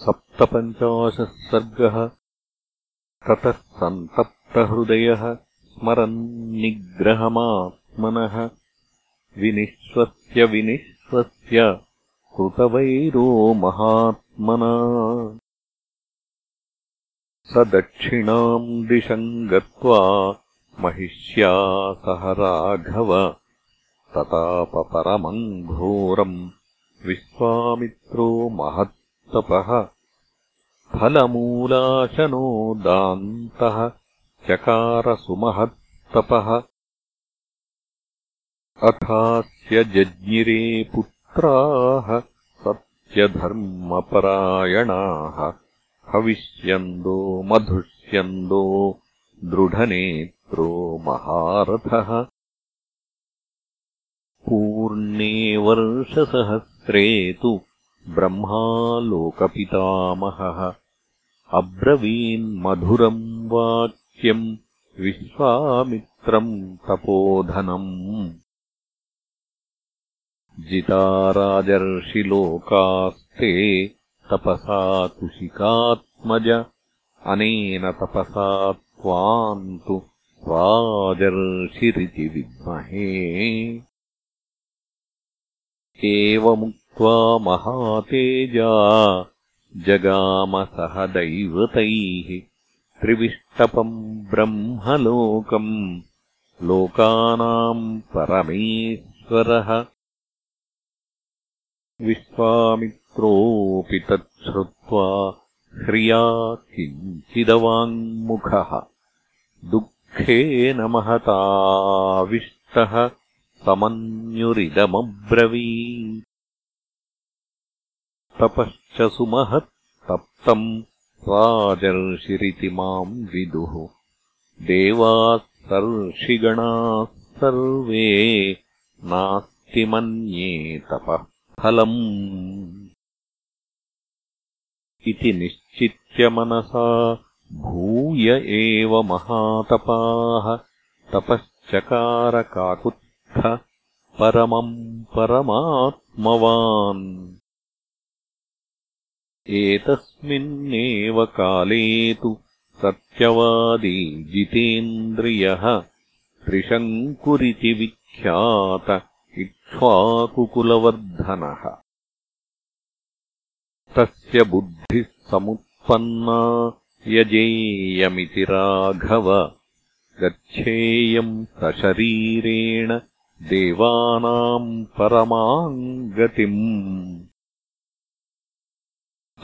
सप्तपञ्चाशः सर्गः ततः सन्तप्तहृदयः स्मरन्निग्रहमात्मनः विनिश्वस्य विनिश्वस्य कृतवैरो महात्मना। स दक्षिणाम् दिशम् गत्वा महिष्या सह राघव। ततापपरमम् घोरम् विश्वामित्रो महत् तपः। फलमूलाशनो दान्तः चकारसुमहत्तपः। अथास्य जज्ञिरे पुत्राः सत्यधर्मपरायणाः। हविष्यन्दो मधुष्यन्दो दृढनेत्रो महारथः। पूर्णे वर्षसहस्रे तु ब्रह्मालोकपितामहः। अब्रवीन्मधुरम् वाक्यम् विश्वामित्रम् तपोधनम्। जिताराजर्षिलोकास्ते तपसा कुशिकात्मज अनेन तपसा त्वाम् तु राजर्षिरिति विद्महे। एवमुक् महातेजा जगामसह दैवतैः त्रिविष्टपम् ब्रह्मलोकम् लोकानाम् परमेश्वरः विश्वामित्रोऽपि तच्छ्रुत्वा ह्रिया किञ्चिदवाङ्मुखः दुःखेन महताविष्टः समन्युरिदमब्रवी तपश्च सुमहत्तप्तम् राजर्षिरिति माम् विदुः। देवाः सर्षिगणाः सर्वे नास्ति मन्ये तपः फलम्। इति निश्चित्य मनसा भूय एव महातपाः। तपश्चकारकाकुत्थ परमम् परमात्मवान् एतस्मिन्नेव काले तु सत्यवादी जितेन्द्रियः त्रिशङ्कुरिति विख्यात इक्ष्वाकुकुलवर्धनः। तस्य बुद्धिः समुत्पन्ना यजेयमिति राघव। गच्छेयम् सशरीरेण देवानाम् परमाम् गतिम्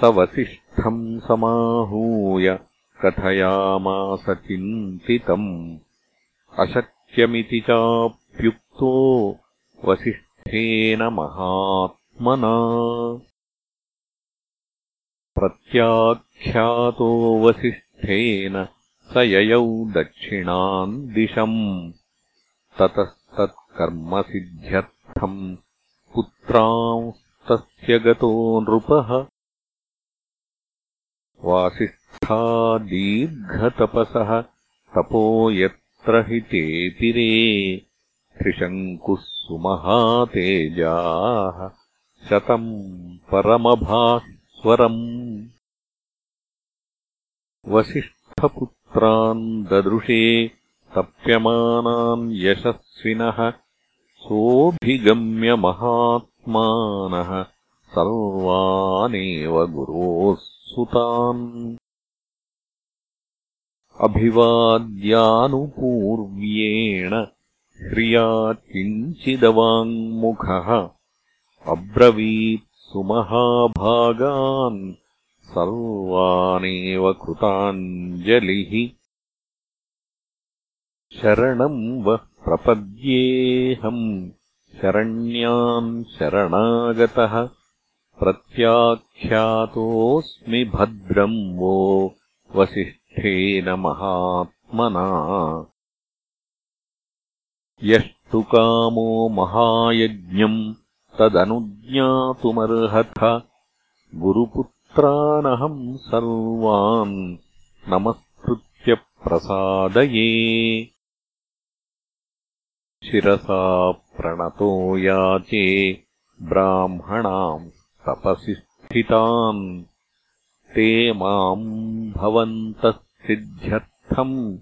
स वसिष्ठम् समाहूय कथयामास चिन्तितम्। अशक्यमिति चाप्युक्तो वसिष्ठेन महात्मना। प्रत्याख्यातो वसिष्ठेन स ययौ दक्षिणाम् दिशम्। ततस्तत्कर्मसिद्ध्यर्थम् पुत्रांस्तस्य गतो नृपः वासिष्ठा दीर्घतपसः तपो यत्र हि तेतिरे त्रिशङ्कुः सुमहातेजाः शतम् परमभास्वरम् वसिष्ठपुत्रान् ददृशे तप्यमानान् यशस्विनः सोऽभिगम्यमहात्मानः सर्वानेव गुरोः सुतान् अभिवाद्यानुपूर्व्येण ह्रिया किञ्चिदवाङ्मुखः। अब्रवीत् सुमहाभागान् सर्वानेव कृताञ्जलिः। शरणम् वः प्रपद्येऽहम्। शरण्यान् शरणागतः प्रत्याख्यातोऽस्मि भद्रम् वो वसिष्ठेन महात्मना। यष्टु कामो महायज्ञम् तदनुज्ञातुमर्हथ। गुरुपुत्रानहम् सर्वान् नमस्कृत्य प्रसादये। शिरसा प्रणतो याचे ब्राह्मणाम् तपसि स्थितान् ते माम् भवन्तः सिद्ध्यर्थम्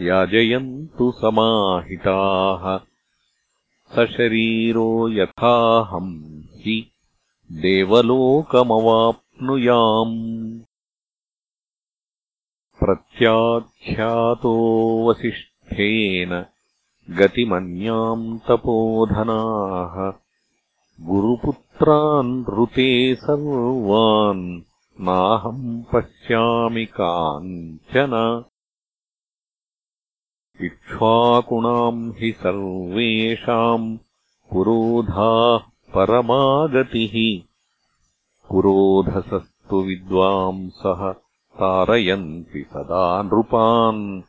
याजयन्तु समाहिताः। सशरीरो यथाहम् हि देवलोकमवाप्नुयाम्। प्रत्याख्यातोऽवसिष्ठेन गतिमन्याम् तपोधनाः गुरुपुत्रान् ऋते सर्वान् नाहम् पश्यामि काञ्चन। इक्ष्वाकुणाम् हि सर्वेषाम् पुरोधाः परमागतिः। पुरोधसस्तु विद्वांसः तारयन्ति सदा नृपान्।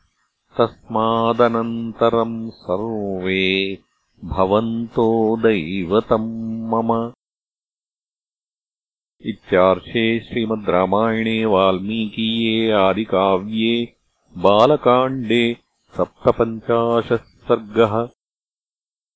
तस्मादनन्तरम् सर्वे भवन्तो दैवतम् मम। इत्यार्षे श्रीमद् रामायणे वाल्मीकीये आदिकाव्ये बालकाण्डे सप्तपञ्चाशः सर्गः